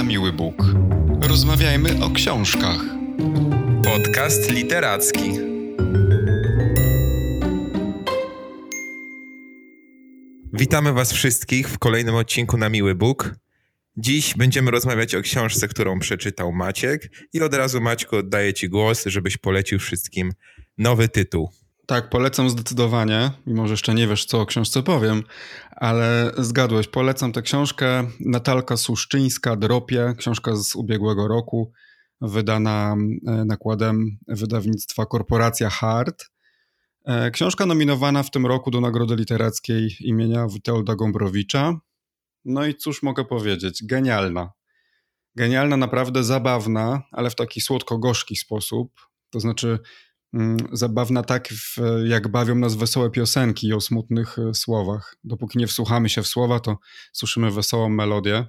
na miły Bóg. Rozmawiajmy o książkach. Podcast literacki. Witamy Was wszystkich w kolejnym odcinku na Miły Bóg. Dziś będziemy rozmawiać o książce, którą przeczytał Maciek i od razu Maćku oddaję Ci głos, żebyś polecił wszystkim nowy tytuł. Tak, polecam zdecydowanie, mimo że jeszcze nie wiesz, co o książce powiem, ale zgadłeś, polecam tę książkę. Natalka Suszczyńska, Dropie, książka z ubiegłego roku, wydana e, nakładem wydawnictwa Korporacja Hart. E, książka nominowana w tym roku do Nagrody Literackiej imienia Witolda Gombrowicza. No i cóż mogę powiedzieć, genialna. Genialna, naprawdę zabawna, ale w taki słodko-gorzki sposób. To znaczy, zabawna tak, jak bawią nas wesołe piosenki o smutnych e, słowach. Dopóki nie wsłuchamy się w słowa, to słyszymy wesołą melodię.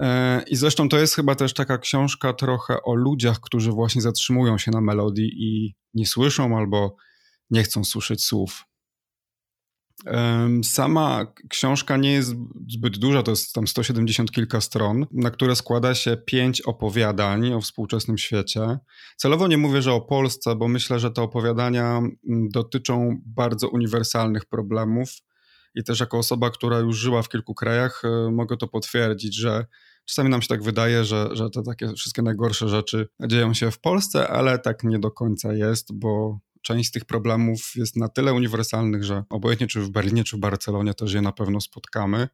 E, I zresztą to jest chyba też taka książka trochę o ludziach, którzy właśnie zatrzymują się na melodii i nie słyszą albo nie chcą słyszeć słów. Sama książka nie jest zbyt duża, to jest tam 170 kilka stron, na które składa się pięć opowiadań o współczesnym świecie. Celowo nie mówię, że o Polsce, bo myślę, że te opowiadania dotyczą bardzo uniwersalnych problemów i też jako osoba, która już żyła w kilku krajach, e, mogę to potwierdzić, że czasami nam się tak wydaje, że, że te takie wszystkie najgorsze rzeczy dzieją się w Polsce, ale tak nie do końca jest, bo część z tych problemów jest na tyle uniwersalnych, że obojętnie czy w Berlinie, czy w Barcelonie też je na pewno spotkamy.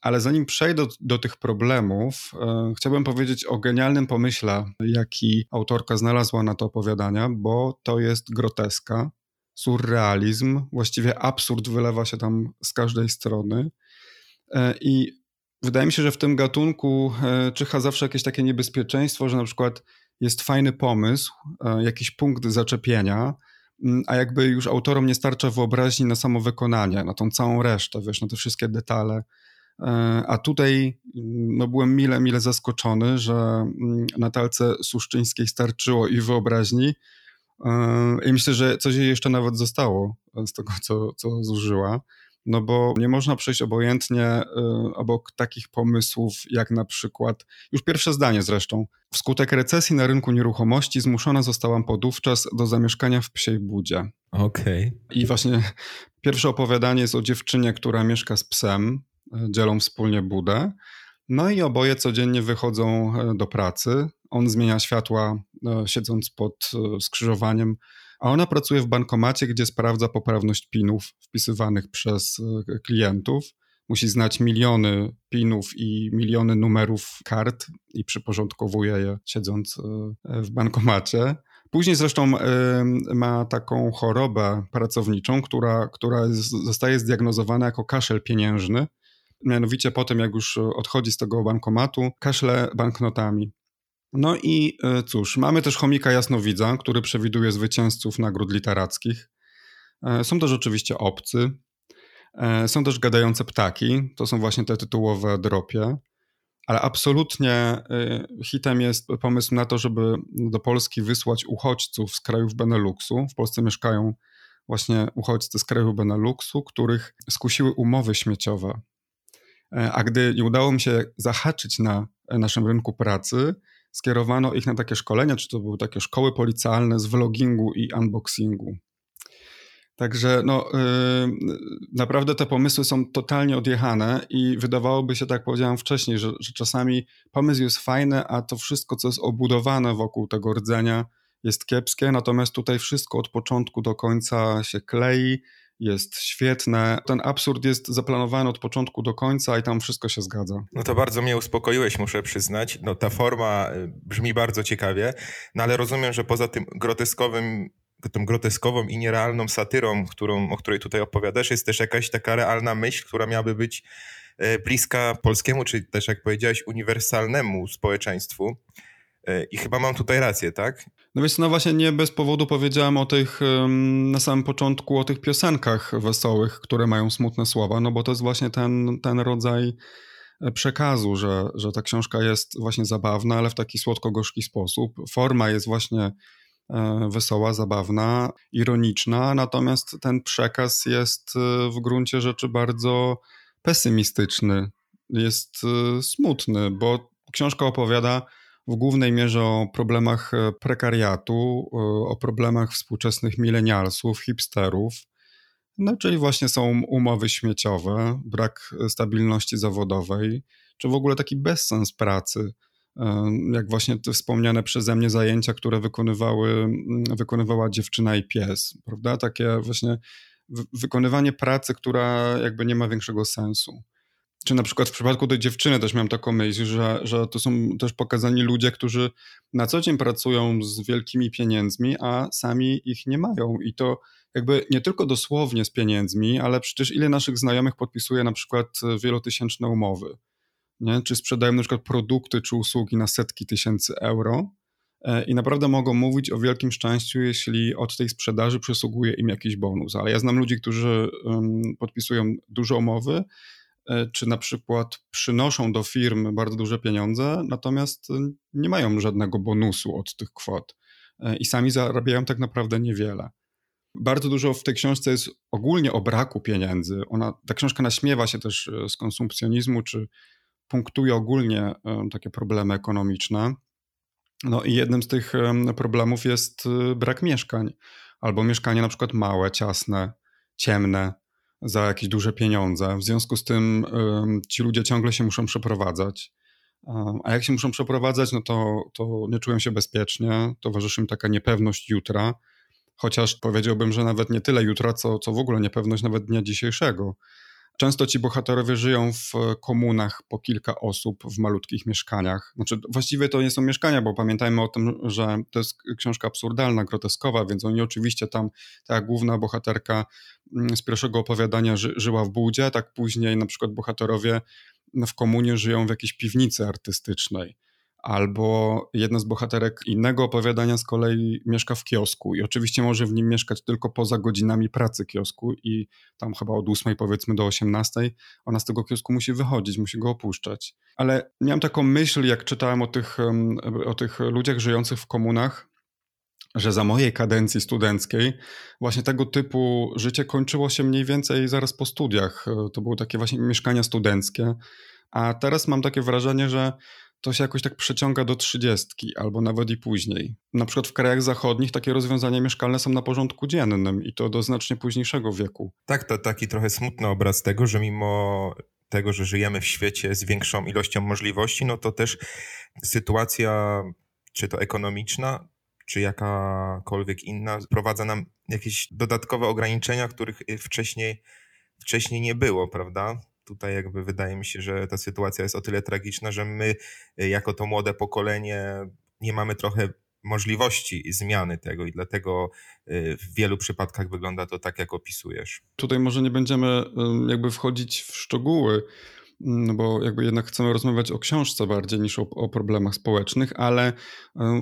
Ale zanim przejdę do, do tych problemów, e, chciałbym powiedzieć o genialnym pomyśle, jaki autorka znalazła na to opowiadania, bo to jest groteska, surrealizm, właściwie absurd wylewa się tam z każdej strony. E, I wydaje mi się, że w tym gatunku e, czyha zawsze jakieś takie niebezpieczeństwo, że na przykład jest fajny pomysł, e, jakiś punkt zaczepienia, a jakby już autorom nie starcza wyobraźni na samo wykonanie, na tą całą resztę, wiesz, na te wszystkie detale. E, a tutaj mm, no, byłem mile, mile zaskoczony, że mm, Natalce Suszczyńskiej starczyło i wyobraźni. E, I myślę, że coś jej jeszcze nawet zostało z tego, co, co zużyła. No bo nie można przejść obojętnie y, obok takich pomysłów, jak na przykład, już pierwsze zdanie zresztą. Wskutek recesji na rynku nieruchomości zmuszona zostałam podówczas do zamieszkania w psiej budzie. Okej. Okay. I właśnie pierwsze opowiadanie jest o dziewczynie, która mieszka z psem, y, dzielą wspólnie budę. No i oboje codziennie wychodzą y, do pracy. On zmienia światła, siedząc pod skrzyżowaniem a ona pracuje w bankomacie, gdzie sprawdza poprawność PINów wpisywanych przez e, klientów. Musi znać miliony PINów i miliony numerów kart i przyporządkowuje je siedząc e, w bankomacie. Później zresztą e, ma taką chorobę pracowniczą, która, która zostaje zdiagnozowana jako kaszel pieniężny. Mianowicie po tym, jak już odchodzi z tego bankomatu, kaszle banknotami. No i e, cóż, mamy też chomika jasnowidza, który przewiduje zwycięzców nagród literackich. E, są też oczywiście obcy. E, są też gadające ptaki, to są właśnie te tytułowe dropie. Ale absolutnie hitem jest pomysł na to, żeby do Polski wysłać uchodźców z krajów Beneluxu. W Polsce mieszkają właśnie uchodźcy z krajów Beneluxu, których skusiły umowy śmieciowe. A gdy nie udało mi się zahaczyć na naszym rynku pracy, skierowano ich na takie szkolenia, czy to były takie szkoły policjalne z vlogingu i unboxingu. Także no, yy, naprawdę te pomysły są totalnie odjechane i wydawałoby się, tak powiedziałem wcześniej, że, że czasami pomysł jest fajny, a to wszystko, co jest obudowane wokół tego rdzenia jest kiepskie, natomiast tutaj wszystko od początku do końca się klei, jest świetne. Ten absurd jest zaplanowany od początku do końca i tam wszystko się zgadza. No to bardzo mnie uspokoiłeś, muszę przyznać. No ta forma y, brzmi bardzo ciekawie, no ale rozumiem, że poza tym groteskowym tą groteskową i nierealną satyrą, którą, o której tutaj opowiadasz, jest też jakaś taka realna myśl, która miałaby być y, bliska polskiemu, czy też jak powiedziałeś, uniwersalnemu społeczeństwu. Y, I chyba mam tutaj rację, tak? No więc no właśnie nie bez powodu powiedziałem o tych na samym początku o tych piosenkach wesołych, które mają smutne słowa, no bo to jest właśnie ten, ten rodzaj e, przekazu, że, że ta książka jest właśnie zabawna, ale w taki słodko-gorzki sposób. Forma jest właśnie e, wesoła, zabawna, ironiczna, natomiast ten przekaz jest e, w gruncie rzeczy bardzo pesymistyczny, jest smutny, bo Książka opowiada w głównej mierze o problemach e, prekariatu, e, o problemach współczesnych milenialsów, hipsterów. No, czyli właśnie są umowy śmieciowe, brak stabilności zawodowej, czy w ogóle taki bezsens pracy, e, jak właśnie te wspomniane przeze mnie zajęcia, które wykonywały, wykonywała dziewczyna i pies, prawda? Takie właśnie wykonywanie pracy, która jakby nie ma większego sensu. Czy na przykład w przypadku tej dziewczyny też miałem taką myśl, że, że to są też pokazani ludzie, którzy na co dzień pracują z wielkimi pieniędzmi, a sami ich nie mają. I to jakby nie tylko dosłownie z pieniędzmi, ale przecież ile naszych znajomych podpisuje na przykład wielotysięczne umowy, nie? czy sprzedają na przykład produkty czy usługi na setki tysięcy euro e, i naprawdę mogą mówić o wielkim szczęściu, jeśli od tej sprzedaży przysługuje im jakiś bonus. Ale ja znam ludzi, którzy podpisują duże umowy, E, czy na przykład przynoszą do firmy bardzo duże pieniądze, natomiast e, nie mają żadnego bonusu od tych kwot e, i sami zarabiają tak naprawdę niewiele. Bardzo dużo w tej książce jest ogólnie o braku pieniędzy. Ona, ta książka naśmiewa się też z konsumpcjonizmu, czy punktuje ogólnie takie problemy ekonomiczne. No i jednym z tych problemów jest brak mieszkań, albo mieszkania na przykład małe, ciasne, ciemne, za jakieś duże pieniądze. W związku z tym ci ludzie ciągle się muszą przeprowadzać. A jak się muszą przeprowadzać, no to, to nie czują się bezpiecznie, towarzyszy im taka niepewność jutra, chociaż powiedziałbym, że nawet nie tyle jutra, co, co w ogóle niepewność nawet dnia dzisiejszego. Często ci bohaterowie żyją w komunach po kilka osób w malutkich mieszkaniach. Znaczy, właściwie to nie są mieszkania, bo pamiętajmy o tym, że to jest książka absurdalna, groteskowa, więc oni oczywiście tam, ta główna bohaterka mm, z pierwszego opowiadania ży, żyła w budzie, tak później na przykład bohaterowie w komunie żyją w jakiejś piwnicy artystycznej albo jedna z bohaterek innego opowiadania z kolei mieszka w kiosku i oczywiście może w nim mieszkać tylko poza godzinami pracy kiosku i tam chyba od 8 powiedzmy do 18 ona z tego kiosku musi wychodzić, musi go opuszczać. Ale miałem taką myśl, jak czytałem o tych, o tych ludziach żyjących w komunach, że za mojej kadencji studenckiej właśnie tego typu życie kończyło się mniej więcej zaraz po studiach. To były takie właśnie mieszkania studenckie. A teraz mam takie wrażenie, że to się jakoś tak przeciąga do trzydziestki albo nawet i później. Na przykład w krajach zachodnich takie rozwiązania mieszkalne są na porządku dziennym i to do znacznie późniejszego wieku. Tak, to taki trochę smutny obraz tego, że mimo tego, że żyjemy w świecie z większą ilością możliwości, no to też sytuacja, czy to ekonomiczna, czy jakakolwiek inna, wprowadza nam jakieś dodatkowe ograniczenia, których wcześniej, wcześniej nie było, prawda? Tutaj jakby wydaje mi się, że ta sytuacja jest o tyle tragiczna, że my y, jako to młode pokolenie nie mamy trochę możliwości zmiany tego i dlatego y, w wielu przypadkach wygląda to tak, jak opisujesz. Tutaj może nie będziemy jakby wchodzić w szczegóły, no bo jakby jednak chcemy rozmawiać o książce bardziej niż o, o, problemach społecznych, ale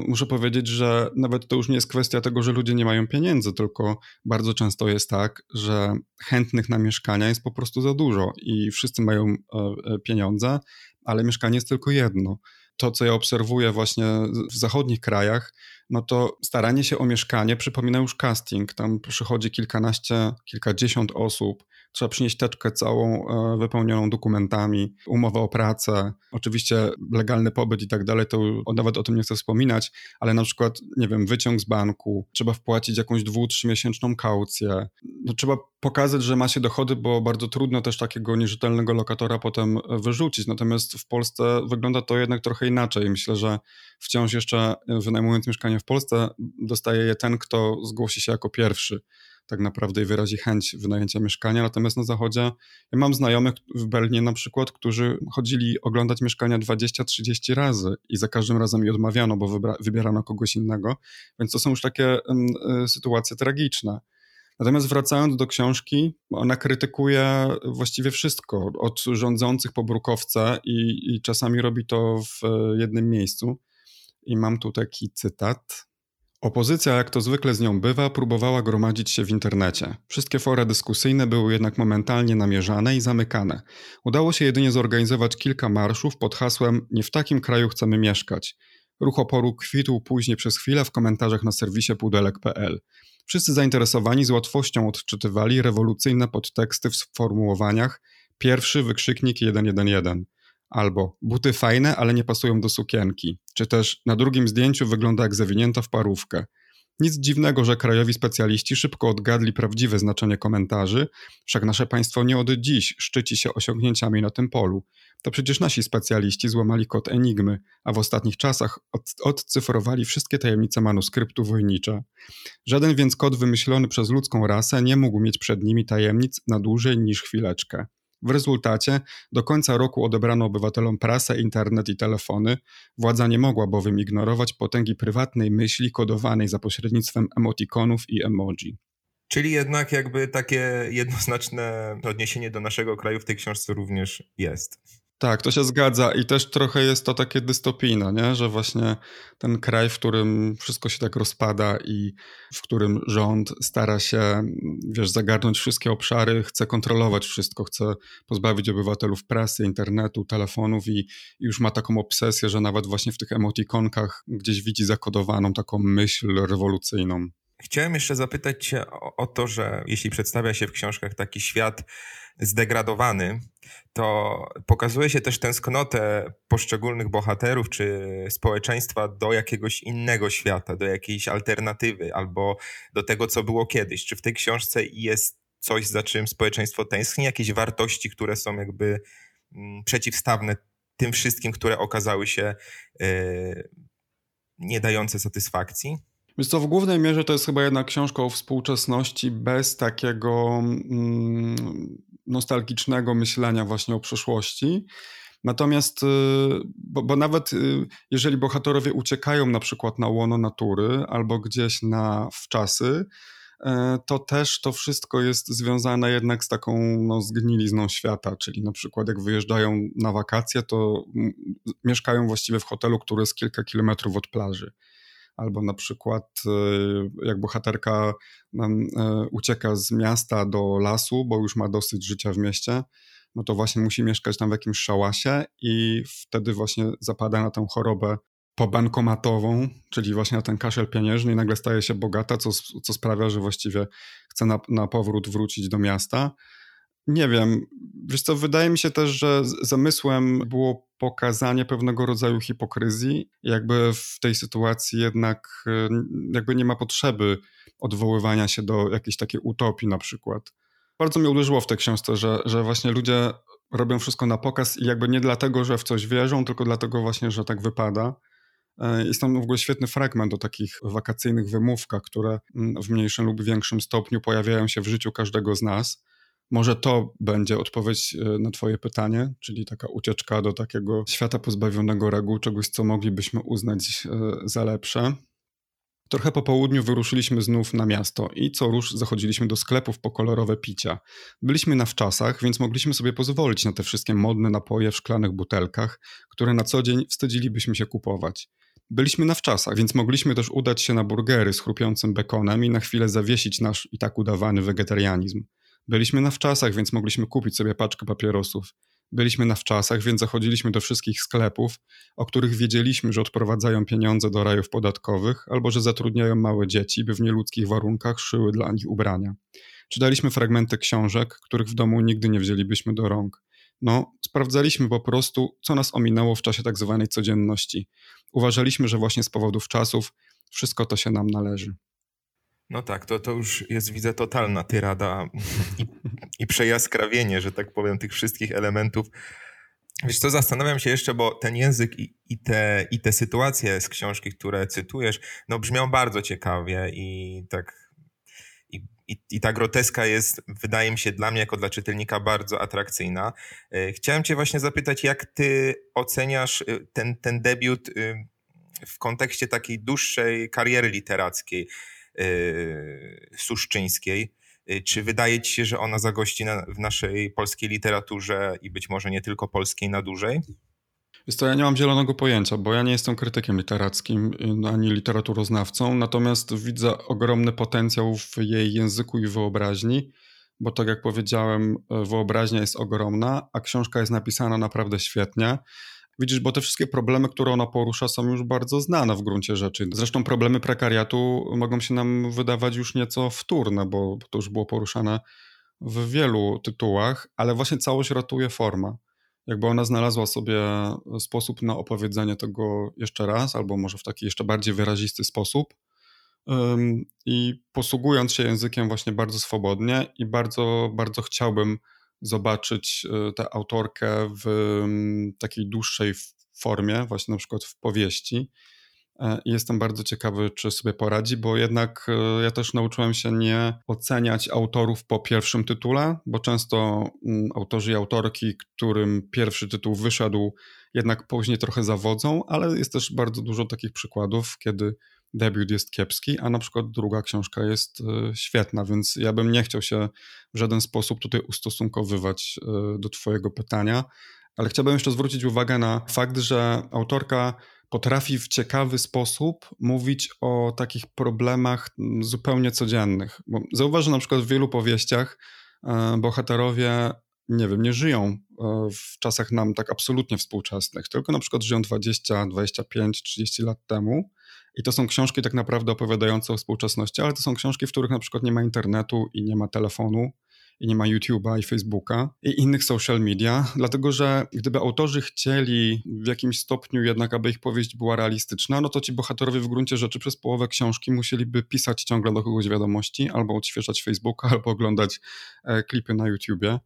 muszę powiedzieć, że nawet to już nie jest kwestia tego, że ludzie nie mają pieniędzy, tylko bardzo często jest tak, że chętnych na mieszkania jest po prostu za dużo i wszyscy mają e, e, pieniądze, ale mieszkanie jest tylko jedno. To, co ja obserwuję właśnie w zachodnich krajach, no to staranie się o mieszkanie przypomina już casting. Tam przychodzi kilkanaście, kilkadziesiąt osób, trzeba przynieść teczkę całą e, wypełnioną dokumentami, umowę o pracę, oczywiście legalny pobyt i tak dalej, to nawet o tym nie chcę wspominać, ale na przykład, nie wiem, wyciąg z banku, trzeba wpłacić jakąś dwu, trzymiesięczną kaucję. No, trzeba pokazać, że ma się dochody, bo bardzo trudno też takiego nierzetelnego lokatora potem wyrzucić. Natomiast w Polsce wygląda to jednak trochę inaczej. Myślę, że wciąż jeszcze wynajmując mieszkanie w Polsce, dostaje je ten, kto zgłosi się jako pierwszy tak naprawdę i wyrazi chęć wynajęcia mieszkania. Natomiast na zachodzie ja mam znajomych w Berlinie na przykład, którzy chodzili oglądać mieszkania 20-30 razy i za każdym razem je odmawiano, bo wybierano kogoś innego. Więc to są już takie y, sytuacje tragiczne. Natomiast wracając do książki, ona krytykuje właściwie wszystko, od rządzących po brukowce i, i czasami robi to w jednym miejscu. I mam tu taki cytat. Opozycja, jak to zwykle z nią bywa, próbowała gromadzić się w internecie. Wszystkie fora dyskusyjne były jednak momentalnie namierzane i zamykane. Udało się jedynie zorganizować kilka marszów pod hasłem Nie w takim kraju chcemy mieszkać. Ruch oporu kwitł później przez chwilę w komentarzach na serwisie pudelek.pl. Wszyscy zainteresowani z łatwością odczytywali rewolucyjne podteksty w sformułowaniach pierwszy wykrzyknik 111. Albo buty fajne, ale nie pasują do sukienki. Czy też na drugim zdjęciu wygląda jak zawinięta w parówkę. Nic dziwnego, że krajowi specjaliści szybko odgadli prawdziwe znaczenie komentarzy, wszak nasze państwo nie od dziś szczyci się osiągnięciami na tym polu. To przecież nasi specjaliści złamali kod Enigmy, a w ostatnich czasach od, odcyfrowali wszystkie tajemnice manuskryptu wojnicze. Żaden więc kod wymyślony przez ludzką rasę nie mógł mieć przed nimi tajemnic na dłużej niż chwileczkę. W rezultacie do końca roku odebrano obywatelom prasę, internet i telefony. Władza nie mogła bowiem ignorować potęgi prywatnej myśli kodowanej za pośrednictwem emotikonów i emoji. Czyli jednak jakby takie jednoznaczne odniesienie do naszego kraju w tej książce również jest. Tak, to się zgadza i też trochę jest to takie dystopijne, nie? że właśnie ten kraj, w którym wszystko się tak rozpada i w którym rząd stara się, wiesz, zagarnąć wszystkie obszary, chce kontrolować wszystko, chce pozbawić obywatelów prasy, internetu, telefonów i, i już ma taką obsesję, że nawet właśnie w tych emotikonkach gdzieś widzi zakodowaną taką myśl rewolucyjną. Chciałem jeszcze zapytać Cię o, o, to, że jeśli przedstawia się w książkach taki świat zdegradowany, to pokazuje się też tęsknotę poszczególnych bohaterów czy społeczeństwa do jakiegoś innego świata, do jakiejś alternatywy albo do tego, co było kiedyś. Czy w tej książce jest coś, za czym społeczeństwo tęskni, jakieś wartości, które są jakby mm, przeciwstawne tym wszystkim, które okazały się yy, nie dające satysfakcji? Więc to w głównej mierze to jest chyba jednak książka o współczesności bez takiego mm, nostalgicznego myślenia właśnie o przeszłości. Natomiast, y, bo, bo, nawet y, jeżeli bohaterowie uciekają na przykład na łono natury albo gdzieś na wczasy, e, to też to wszystko jest związane jednak z taką no, zgnilizną świata, czyli na przykład jak wyjeżdżają na wakacje, to mieszkają właściwie w hotelu, który jest kilka kilometrów od plaży albo na przykład e, jak bohaterka e, ucieka z miasta do lasu, bo już ma dosyć życia w mieście, no to właśnie musi mieszkać tam w jakimś szałasie i wtedy właśnie zapada na tę chorobę pobankomatową, czyli właśnie na ten kaszel pieniężny i nagle staje się bogata, co, co sprawia, że właściwie chce na, na powrót wrócić do miasta. Nie wiem. Wiesz co, wydaje mi się też, że zamysłem było pokazanie pewnego rodzaju hipokryzji. Jakby w tej sytuacji jednak e, jakby nie ma potrzeby odwoływania się do jakiejś takiej utopii na przykład. Bardzo mnie uderzyło w tej książce, że, że właśnie ludzie robią wszystko na pokaz i jakby nie dlatego, że w coś wierzą, tylko dlatego właśnie, że tak wypada. Jest tam w ogóle świetny fragment o takich wakacyjnych wymówkach, które mm, w mniejszym lub większym stopniu pojawiają się w życiu każdego z nas. Może to będzie odpowiedź e, na Twoje pytanie, czyli taka ucieczka do takiego świata pozbawionego reguł, czegoś, co moglibyśmy uznać e, za lepsze. Trochę po południu wyruszyliśmy znów na miasto i co rusz zachodziliśmy do sklepów po kolorowe picia. Byliśmy na wczasach, więc mogliśmy sobie pozwolić na te wszystkie modne napoje w szklanych butelkach, które na co dzień wstydzilibyśmy się kupować. Byliśmy na wczasach, więc mogliśmy też udać się na burgery z chrupiącym bekonem i na chwilę zawiesić nasz i tak udawany wegetarianizm. Byliśmy na wczasach, więc mogliśmy kupić sobie paczkę papierosów. Byliśmy na wczasach, więc zachodziliśmy do wszystkich sklepów, o których wiedzieliśmy, że odprowadzają pieniądze do rajów podatkowych albo że zatrudniają małe dzieci, by w nieludzkich warunkach szyły dla nich ubrania. Czytaliśmy fragmenty książek, których w domu nigdy nie wzięlibyśmy do rąk. No, sprawdzaliśmy po prostu, co nas ominęło w czasie tak zwanej codzienności. Uważaliśmy, że właśnie z powodów czasów wszystko to się nam należy. No tak, to, to już jest, widzę, totalna tyrada i, i przejaskrawienie, że tak powiem, tych wszystkich elementów. Wiesz co, zastanawiam się jeszcze, bo ten język i, i, te, i te sytuacje z książki, które cytujesz, no brzmią bardzo ciekawie i tak i, i, i, ta groteska jest, wydaje mi się, dla mnie jako dla czytelnika bardzo atrakcyjna. E, chciałem cię właśnie zapytać, jak ty oceniasz y, ten, ten debiut y, w kontekście takiej dłuższej kariery literackiej? Y, Suszczyńskiej. Y, czy wydaje ci się, że ona zagości na, w naszej polskiej literaturze i być może nie tylko polskiej na dłużej? Jest to, ja nie mam zielonego pojęcia, bo ja nie jestem krytykiem literackim y, ani literaturoznawcą, natomiast widzę ogromny potencjał w jej języku i wyobraźni, bo tak jak powiedziałem, wyobraźnia jest ogromna, a książka jest napisana naprawdę świetnie. Widzisz, bo te wszystkie problemy, które ona porusza, są już bardzo znane w gruncie rzeczy. Zresztą problemy prekariatu mogą się nam wydawać już nieco wtórne, bo to już było poruszane w wielu tytułach, ale właśnie całość ratuje forma. jakby ona znalazła sobie sposób na opowiedzenie tego jeszcze raz, albo może w taki jeszcze bardziej wyrazisty sposób. I posługując się językiem właśnie bardzo swobodnie i bardzo, bardzo chciałbym zobaczyć e, tę autorkę w takiej dłuższej formie, właśnie na przykład w powieści. E, I jestem bardzo ciekawy, czy sobie poradzi, bo jednak e, ja też nauczyłem się nie oceniać autorów po pierwszym tytule, bo często mm, autorzy i autorki, którym pierwszy tytuł wyszedł, jednak później trochę zawodzą, ale jest też bardzo dużo takich przykładów, kiedy debiut jest kiepski, a na przykład druga książka jest e, świetna, więc ja bym nie chciał się w żaden sposób tutaj ustosunkowywać do Twojego pytania, ale chciałbym jeszcze zwrócić uwagę na fakt, że autorka potrafi w ciekawy sposób mówić o takich problemach mm, zupełnie codziennych. Bo zauważę na przykład w wielu powieściach e, bohaterowie, nie wiem, nie żyją e, w czasach nam tak absolutnie współczesnych, tylko na przykład żyją 20, 25, 30 lat temu. I to są książki tak naprawdę opowiadające o współczesności, ale to są książki, w których na przykład nie ma internetu i nie ma telefonu i nie ma YouTube'a i Facebooka i innych social media, dlatego że gdyby autorzy chcieli w jakimś stopniu jednak, aby ich powieść była realistyczna, no to ci bohaterowie w gruncie rzeczy przez połowę książki musieliby pisać ciągle do kogoś wiadomości, albo odświeżać Facebooka, albo oglądać e, klipy na YouTubie.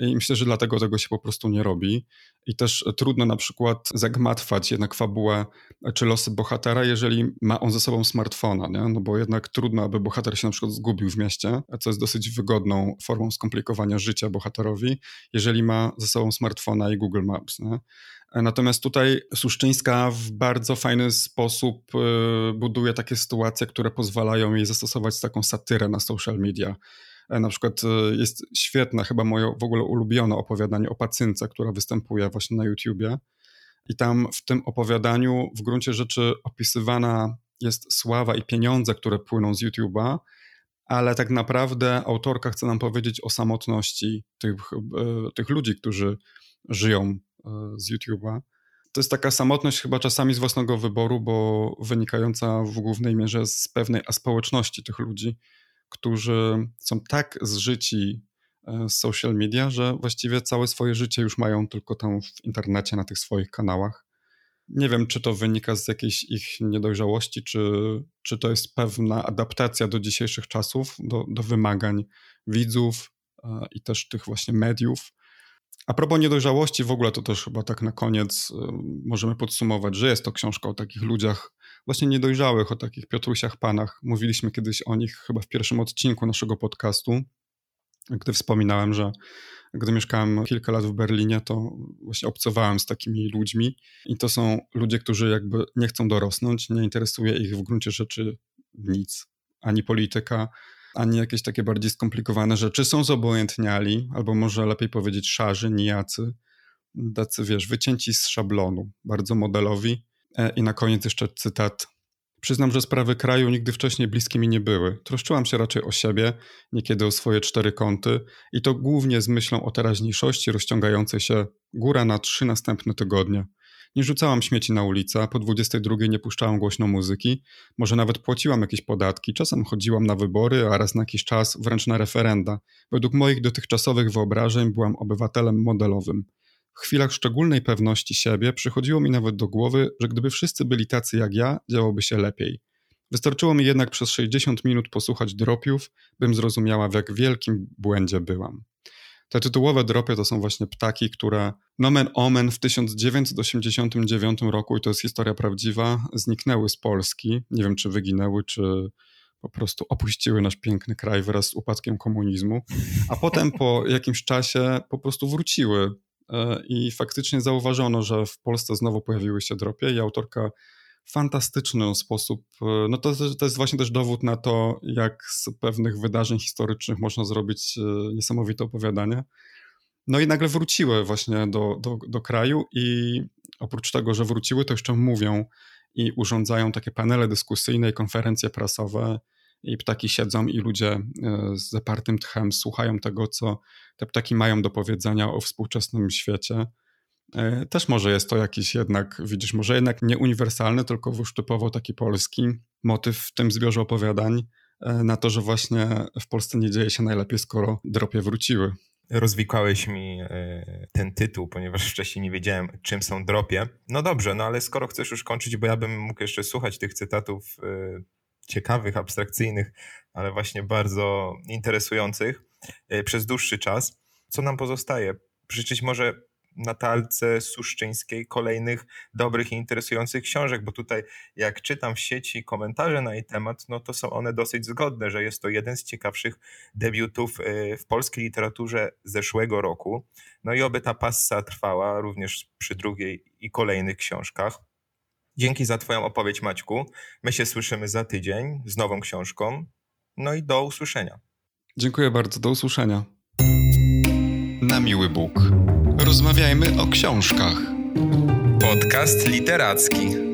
I myślę, że dlatego tego się po prostu nie robi. I też trudno na przykład zagmatwać jednak fabułę czy losy bohatera, jeżeli ma on ze sobą smartfona, nie? no bo jednak trudno, aby bohater się na przykład zgubił w mieście, co jest dosyć wygodną formą skomplikowania życia bohaterowi, jeżeli ma ze sobą smartfona i Google Maps. Nie? Natomiast tutaj Suszczyńska w bardzo fajny sposób y, buduje takie sytuacje, które pozwalają jej zastosować taką satyrę na social media. E, na przykład e, jest świetne, chyba moje w ogóle ulubione opowiadanie o pacynce, która występuje właśnie na YouTubie. I tam w tym opowiadaniu w gruncie rzeczy opisywana jest sława i pieniądze, które płyną z YouTube'a, ale tak naprawdę autorka chce nam powiedzieć o samotności tych, e, tych ludzi, którzy żyją z YouTube'a. To jest taka samotność chyba czasami z własnego wyboru, bo wynikająca w głównej mierze z pewnej aspołeczności tych ludzi, którzy są tak zżyci e, z social media, że właściwie całe swoje życie już mają tylko tam w internecie, na tych swoich kanałach. Nie wiem, czy to wynika z jakiejś ich niedojrzałości, czy, czy to jest pewna adaptacja do dzisiejszych czasów, do, do wymagań widzów e, i też tych właśnie mediów. A propos niedojrzałości, w ogóle to też chyba tak na koniec e, możemy podsumować, że jest to książka o takich ludziach, właśnie niedojrzałych, o takich Piotrusiach Panach. Mówiliśmy kiedyś o nich chyba w pierwszym odcinku naszego podcastu, gdy wspominałem, że gdy mieszkałem kilka lat w Berlinie, to właśnie obcowałem z takimi ludźmi. I to są ludzie, którzy jakby nie chcą dorosnąć, nie interesuje ich w gruncie rzeczy nic, ani polityka, ani jakieś takie bardziej skomplikowane rzeczy. Są zobojętniali, albo może lepiej powiedzieć szarzy, nijacy, tacy wiesz, wycięci z szablonu, bardzo modelowi I na koniec jeszcze cytat. Przyznam, że sprawy kraju nigdy wcześniej bliskie mi nie były. Troszczyłam się raczej o siebie, niekiedy o swoje cztery kąty i to głównie z myślą o teraźniejszości rozciągającej się góra na trzy następne tygodnie. Nie rzucałam śmieci na ulicę, po 22 nie puszczałam głośno muzyki, może nawet płaciłam jakieś podatki, czasem chodziłam na wybory, a raz na jakiś czas wręcz na referenda. Według moich dotychczasowych wyobrażeń byłam obywatelem modelowym. W chwilach szczególnej pewności siebie przychodziło mi nawet do głowy, że gdyby wszyscy byli tacy jak ja, działoby się lepiej. Wystarczyło mi jednak przez 60 minut posłuchać dropiów, bym zrozumiała, w jak wielkim błędzie byłam. Te tytułowe dropy to są właśnie ptaki, które nomen omen w 1989 roku, i to jest historia prawdziwa, zniknęły z Polski. Nie wiem, czy wyginęły, czy po prostu opuściły nasz piękny kraj wraz z upadkiem komunizmu, a potem po jakimś czasie po prostu wróciły i faktycznie zauważono, że w Polsce znowu pojawiły się dropie i autorka w fantastyczny sposób, e, no to, to jest właśnie też dowód na to, jak z pewnych wydarzeń historycznych można zrobić e, niesamowite opowiadanie. No i nagle wróciły właśnie do, do, do kraju i oprócz tego, że wróciły, to jeszcze mówią i urządzają takie panele dyskusyjne i konferencje prasowe i ptaki siedzą i ludzie e, z zapartym tchem słuchają tego, co te ptaki mają do powiedzenia o współczesnym świecie. E, też może jest to jakiś jednak, widzisz, może jednak nie uniwersalny, tylko już typowo taki polski motyw w tym zbiorze opowiadań e, na to, że właśnie w Polsce nie dzieje się najlepiej, skoro dropie wróciły. rozwikłałeś mi ten tytuł, ponieważ wcześniej nie wiedziałem, czym są dropie. No dobrze, no ale skoro chcesz już kończyć, bo ja bym mógł jeszcze słuchać tych cytatów ciekawych, abstrakcyjnych, ale właśnie bardzo interesujących e, przez dłuższy czas, co nam pozostaje? Życzyć może Natalce Suszczyńskiej kolejnych dobrych i interesujących książek, bo tutaj jak czytam w sieci komentarze na jej temat, no to są one dosyć zgodne, że jest to jeden z ciekawszych debiutów y, w polskiej literaturze zeszłego roku. No i oby ta passa trwała również przy drugiej i kolejnych książkach. Dzięki za Twoją opowieść, Maćku. My się słyszymy za tydzień z nową książką. No i do usłyszenia. Dziękuję bardzo, do usłyszenia. Na miły Bóg. Rozmawiajmy o książkach. Podcast literacki.